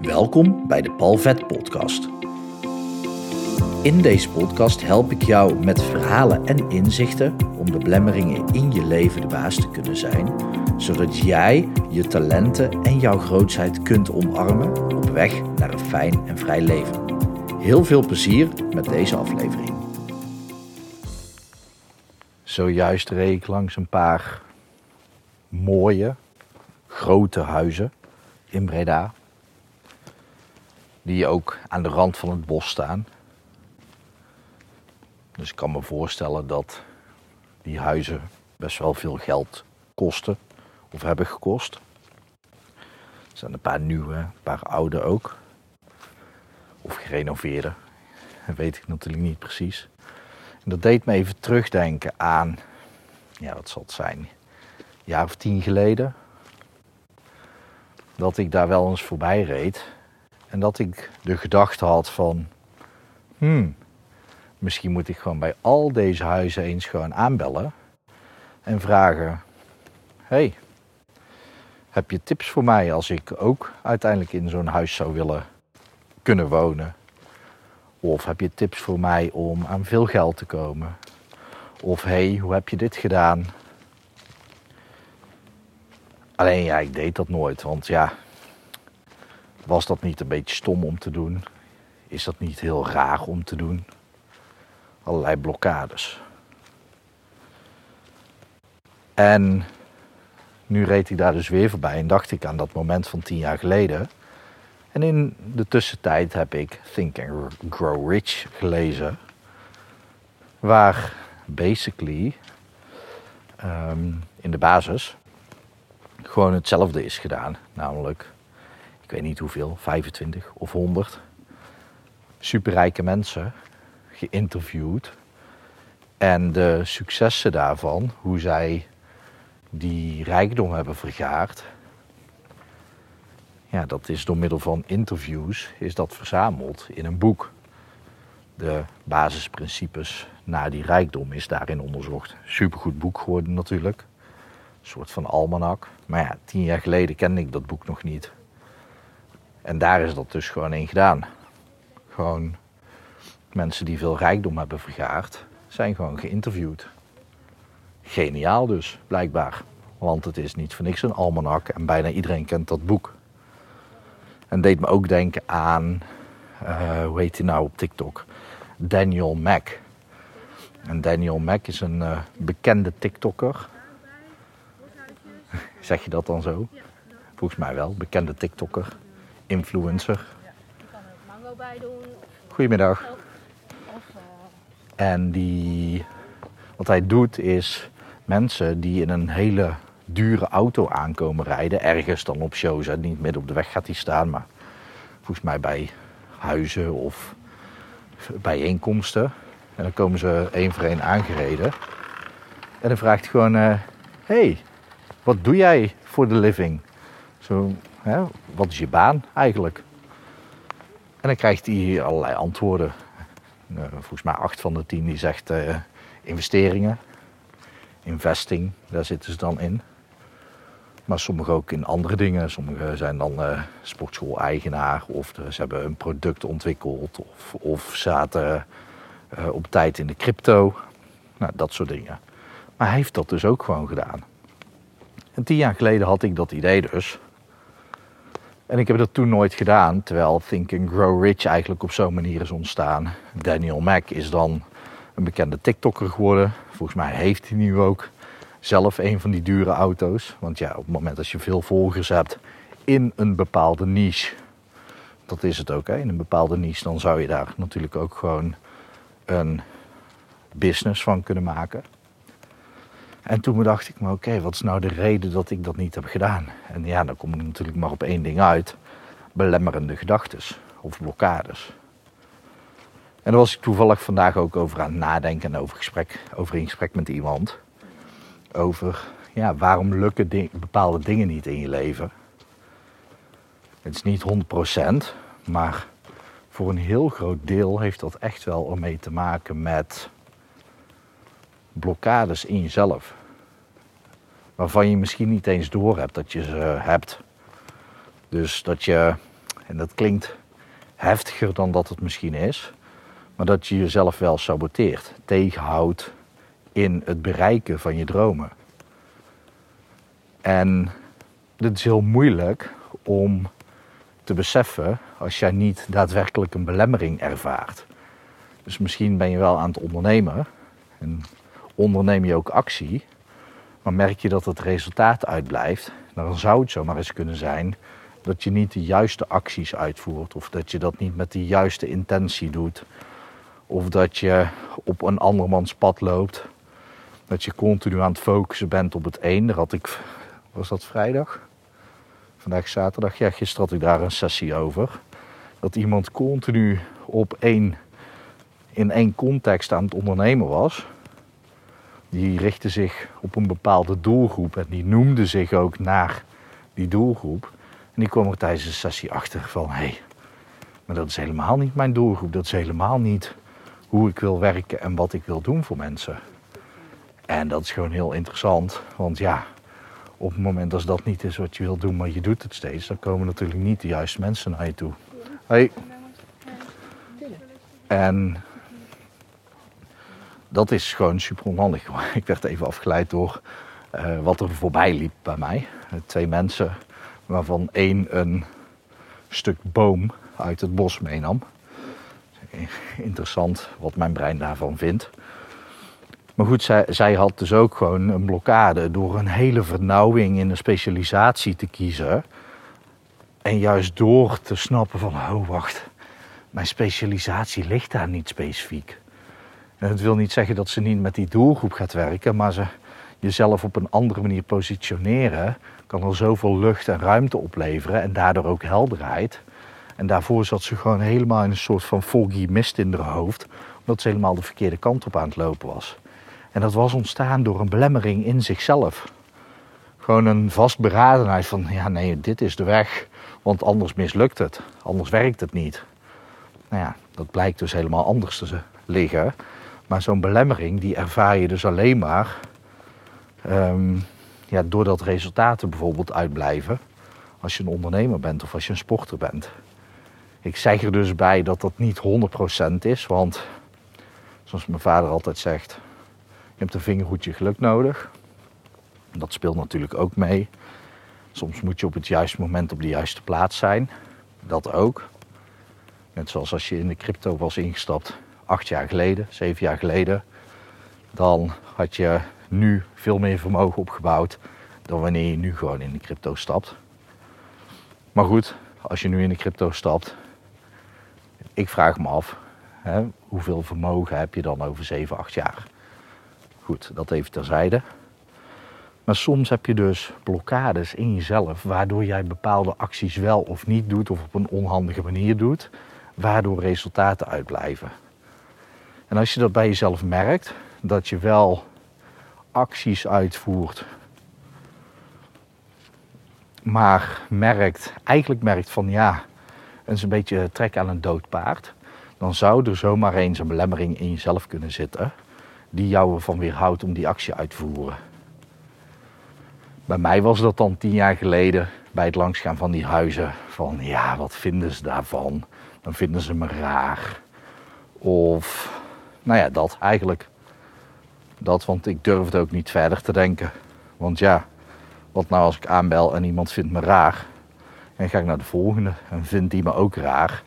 Welkom bij de Palvet Podcast. In deze podcast help ik jou met verhalen en inzichten om de belemmeringen in je leven de baas te kunnen zijn, zodat jij je talenten en jouw grootheid kunt omarmen op weg naar een fijn en vrij leven. Heel veel plezier met deze aflevering. Zojuist reed ik langs een paar mooie, grote huizen in Breda. Die ook aan de rand van het bos staan. Dus ik kan me voorstellen dat die huizen best wel veel geld kosten of hebben gekost. Er zijn een paar nieuwe, een paar oude ook. Of gerenoveerde. Dat weet ik natuurlijk niet precies. En dat deed me even terugdenken aan, ja wat zal het zijn, een jaar of tien geleden. Dat ik daar wel eens voorbij reed. En dat ik de gedachte had van, hmm, misschien moet ik gewoon bij al deze huizen eens gewoon aanbellen. En vragen, hey, heb je tips voor mij als ik ook uiteindelijk in zo'n huis zou willen kunnen wonen? Of heb je tips voor mij om aan veel geld te komen? Of hey, hoe heb je dit gedaan? Alleen ja, ik deed dat nooit, want ja, was dat niet een beetje stom om te doen? Is dat niet heel raar om te doen? Allerlei blokkades. En nu reed ik daar dus weer voorbij en dacht ik aan dat moment van tien jaar geleden. En in de tussentijd heb ik Think and Grow Rich gelezen. Waar basically um, in de basis gewoon hetzelfde is gedaan. Namelijk, ik weet niet hoeveel, 25 of 100 superrijke mensen geïnterviewd. En de successen daarvan, hoe zij die rijkdom hebben vergaard. Ja, dat is door middel van interviews is dat verzameld in een boek. De basisprincipes naar die rijkdom is daarin onderzocht. Supergoed boek geworden natuurlijk. Een soort van almanak. Maar ja, tien jaar geleden kende ik dat boek nog niet. En daar is dat dus gewoon in gedaan. Gewoon mensen die veel rijkdom hebben vergaard, zijn gewoon geïnterviewd. Geniaal dus, blijkbaar. Want het is niet voor niks een almanak en bijna iedereen kent dat boek. En deed me ook denken aan, uh, hoe heet hij nou op TikTok? Daniel Mack. En Daniel Mack is een uh, bekende TikToker. Zeg je dat dan zo? Volgens mij wel, bekende TikToker, influencer. Ja, je kan er mango bij doen. Goedemiddag. Of, En die, wat hij doet is mensen die in een hele dure auto aankomen rijden, ergens dan op shows, hè. niet midden op de weg gaat hij staan, maar volgens mij bij huizen of bijeenkomsten. En dan komen ze één voor één aangereden. En dan vraagt hij gewoon, hé, hey, wat doe jij voor de living? Zo, wat is je baan eigenlijk? En dan krijgt hij allerlei antwoorden. Uh, volgens mij acht van de tien die zegt uh, investeringen, investing, daar zitten ze dan in. Maar sommige ook in andere dingen. Sommige zijn dan uh, sportschool-eigenaar of ze hebben een product ontwikkeld of, of zaten op tijd in de crypto. Nou, dat soort dingen. Maar hij heeft dat dus ook gewoon gedaan. En tien jaar geleden had ik dat idee dus. En ik heb dat toen nooit gedaan, terwijl Think and Grow Rich eigenlijk op zo'n manier is ontstaan. Daniel Mack is dan een bekende TikToker geworden. Volgens mij heeft hij nu ook zelf een van die dure auto's. Want ja, op het moment dat je veel volgers hebt in een bepaalde niche, dat is het ook, in een bepaalde niche, dan zou je daar natuurlijk ook gewoon een business van kunnen maken. En toen dacht ik me, oké, wat is nou de reden dat ik dat niet heb gedaan? En ja, dan kom ik natuurlijk maar op één ding uit. Belemmerende gedachten of blokkades. En daar was ik toevallig vandaag ook over aan het nadenken en over, gesprek, over in gesprek met iemand. Over, ja, waarom lukken bepaalde dingen niet in je leven? Het is niet 100%, maar voor een heel groot deel heeft dat echt wel ermee te maken met blokkades in jezelf. Waarvan je misschien niet eens door hebt dat je ze hebt. Dus dat je en dat klinkt heftiger dan dat het misschien is, maar dat je jezelf wel saboteert, tegenhoudt in het bereiken van je dromen. En dit is heel moeilijk om te beseffen als jij niet daadwerkelijk een belemmering ervaart. Dus misschien ben je wel aan het ondernemen en onderneem je ook actie, maar merk je dat het resultaat uitblijft, dan zou het zomaar eens kunnen zijn dat je niet de juiste acties uitvoert of dat je dat niet met de juiste intentie doet of dat je op een andermans pad loopt, dat je continu aan het focussen bent op het een. Daar had ik, was dat vrijdag? Vandaag zaterdag, ja, gisteren had ik daar een sessie over. Dat iemand continu op één, in één context aan het ondernemen was. Die richtte zich op een bepaalde doelgroep en die noemde zich ook naar die doelgroep. En die kwam er tijdens de sessie achter van hé, hey, maar dat is helemaal niet mijn doelgroep. Dat is helemaal niet hoe ik wil werken en wat ik wil doen voor mensen. En dat is gewoon heel interessant, want ja, op het moment als dat niet is wat je wil doen, maar je doet het steeds, dan komen natuurlijk niet de juiste mensen naar je toe. Hey. En dat is gewoon super onhandig. Ik werd even afgeleid door uh, wat er voorbij liep bij mij. Twee mensen, waarvan één een stuk boom uit het bos meenam. Interessant wat mijn brein daarvan vindt. Maar goed, zij, zij had dus ook gewoon een blokkade door een hele vernauwing in een specialisatie te kiezen. En juist door te snappen van, oh wacht, mijn specialisatie ligt daar niet specifiek. Dat wil niet zeggen dat ze niet met die doelgroep gaat werken, maar ze jezelf op een andere manier positioneren kan er zoveel lucht en ruimte opleveren en daardoor ook helderheid. En daarvoor zat ze gewoon helemaal in een soort van foggy mist in haar hoofd, omdat ze helemaal de verkeerde kant op aan het lopen was. En dat was ontstaan door een belemmering in zichzelf. Gewoon een vastberadenheid van, ja nee, dit is de weg, want anders mislukt het, anders werkt het niet. Nou ja, dat blijkt dus helemaal anders te liggen. Maar zo'n belemmering, die ervaar je dus alleen maar um, ja, doordat resultaten bijvoorbeeld uitblijven. Als je een ondernemer bent of als je een sporter bent. Ik zeg er dus bij dat dat niet 100% is, want zoals mijn vader altijd zegt, je hebt een vingerhoedje geluk nodig. Dat speelt natuurlijk ook mee. Soms moet je op het juiste moment op de juiste plaats zijn. Dat ook. Net zoals als je in de crypto was ingestapt acht jaar geleden, zeven jaar geleden. Dan had je nu veel meer vermogen opgebouwd dan wanneer je nu gewoon in de crypto stapt. Maar goed, als je nu in de crypto stapt, ik vraag me af, hè, hoeveel vermogen heb je dan over 7, 8 jaar? Goed, dat even terzijde. Maar soms heb je dus blokkades in jezelf, waardoor jij bepaalde acties wel of niet doet of op een onhandige manier doet, waardoor resultaten uitblijven. En als je dat bij jezelf merkt, dat je wel acties uitvoert, maar merkt, eigenlijk merkt van ja, het is een beetje trek aan een dood paard, dan zou er zomaar eens een belemmering in jezelf kunnen zitten die jou ervan weerhoudt om die actie uit te voeren. Bij mij was dat dan tien jaar geleden bij het langsgaan van die huizen. Van ja, wat vinden ze daarvan? Dan vinden ze me raar. Of, nou ja, dat eigenlijk. Dat, want ik durfde ook niet verder te denken. Want ja, wat nou als ik aanbel en iemand vindt me raar? En ga ik naar de volgende en vindt die me ook raar?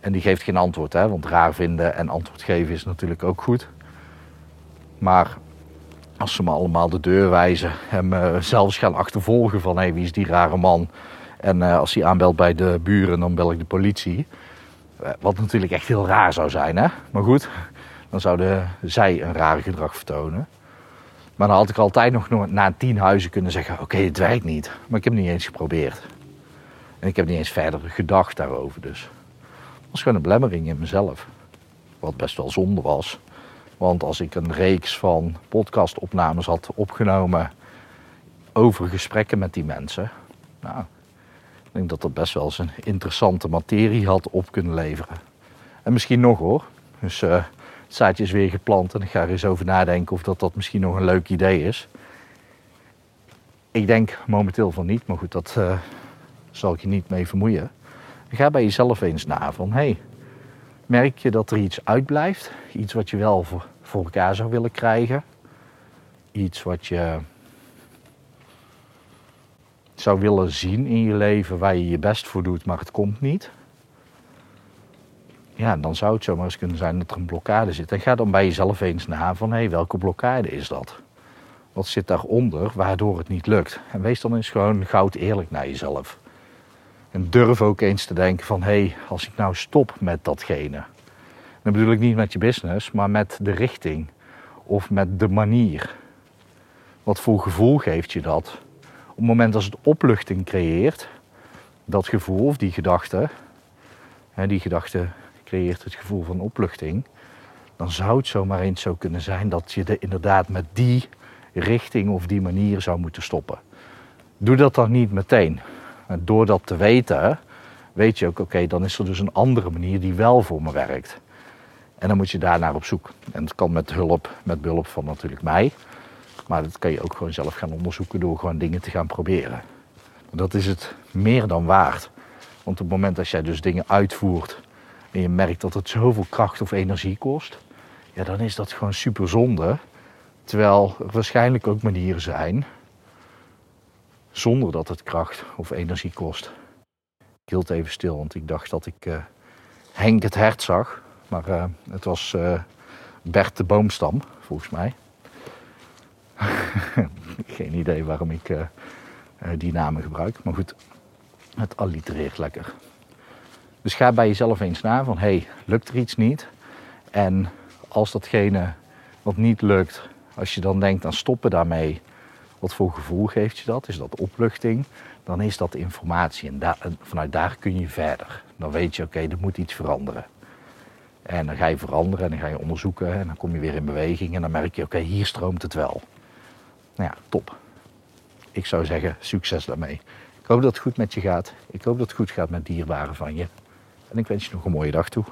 En die geeft geen antwoord, hè? want raar vinden en antwoord geven is natuurlijk ook goed. Maar als ze me allemaal de deur wijzen en me zelfs gaan achtervolgen van hé, hey, wie is die rare man? En uh, als hij aanbelt bij de buren, dan bel ik de politie. Uh, wat natuurlijk echt heel raar zou zijn, hè? Maar goed, dan zouden zij een raar gedrag vertonen. Maar dan had ik altijd nog na tien huizen kunnen zeggen: Oké, het werkt niet. Maar ik heb het niet eens geprobeerd. En ik heb niet eens verder gedacht daarover. Dus het was gewoon een belemmering in mezelf. Wat best wel zonde was. Want als ik een reeks van podcastopnames had opgenomen over gesprekken met die mensen, nou, ik denk dat dat best wel eens een interessante materie had op kunnen leveren. En misschien nog hoor. Dus uh, het zaadje is weer geplant en ik ga er eens over nadenken of dat, dat misschien nog een leuk idee is. Ik denk momenteel van niet, maar goed, dat uh, zal ik je niet mee vermoeien. Ga bij jezelf eens na van hey, merk je dat er iets uitblijft? Iets wat je wel voor, voor elkaar zou willen krijgen? Iets wat je zou willen zien in je leven waar je je best voor doet, maar het komt niet? Ja, dan zou het zomaar eens kunnen zijn dat er een blokkade zit. En ga dan bij jezelf eens na van hé, hey, welke blokkade is dat? Wat zit daaronder waardoor het niet lukt? En wees dan eens gewoon goud eerlijk naar jezelf. En durf ook eens te denken van hé, hey, als ik nou stop met datgene. Dan bedoel ik niet met je business, maar met de richting of met de manier. Wat voor gevoel geeft je dat? Op het moment als het opluchting creëert, dat gevoel of die gedachte, die gedachte creëert het gevoel van opluchting, dan zou het zomaar eens zo kunnen zijn dat je er inderdaad met die richting of die manier zou moeten stoppen. Doe dat dan niet meteen. Door dat te weten, weet je ook, oké, dan is er dus een andere manier die wel voor me werkt. En dan moet je daar naar op zoek. En dat kan met hulp, met behulp van natuurlijk mij. Maar dat kan je ook gewoon zelf gaan onderzoeken door gewoon dingen te gaan proberen. Dat is het meer dan waard. Want op het moment dat jij dus dingen uitvoert en je merkt dat het zoveel kracht of energie kost, ja, dan is dat gewoon super zonde. Terwijl er waarschijnlijk ook manieren zijn zonder dat het kracht of energie kost. Ik hield even stil, want ik dacht dat ik uh, Henk het hert zag. Maar uh, het was uh, Bert de Boomstam, volgens mij. Geen idee waarom ik die namen gebruik. Maar goed, het allitereert lekker. Dus ga bij jezelf eens na van, hey, lukt er iets niet? En als datgene wat niet lukt, als je dan denkt aan stoppen daarmee, wat voor gevoel geeft je dat? Is dat opluchting? Dan is dat informatie en, vanuit daar kun je verder. Dan weet je, oké, er moet iets veranderen. En dan ga je veranderen en dan ga je onderzoeken en dan kom je weer in beweging en dan merk je, oké, hier stroomt het wel. Nou ja, top. Ik zou zeggen, succes daarmee. Ik hoop dat het goed met je gaat. Ik hoop dat het goed gaat met dierbaren van je. En ik wens je nog een mooie dag toe.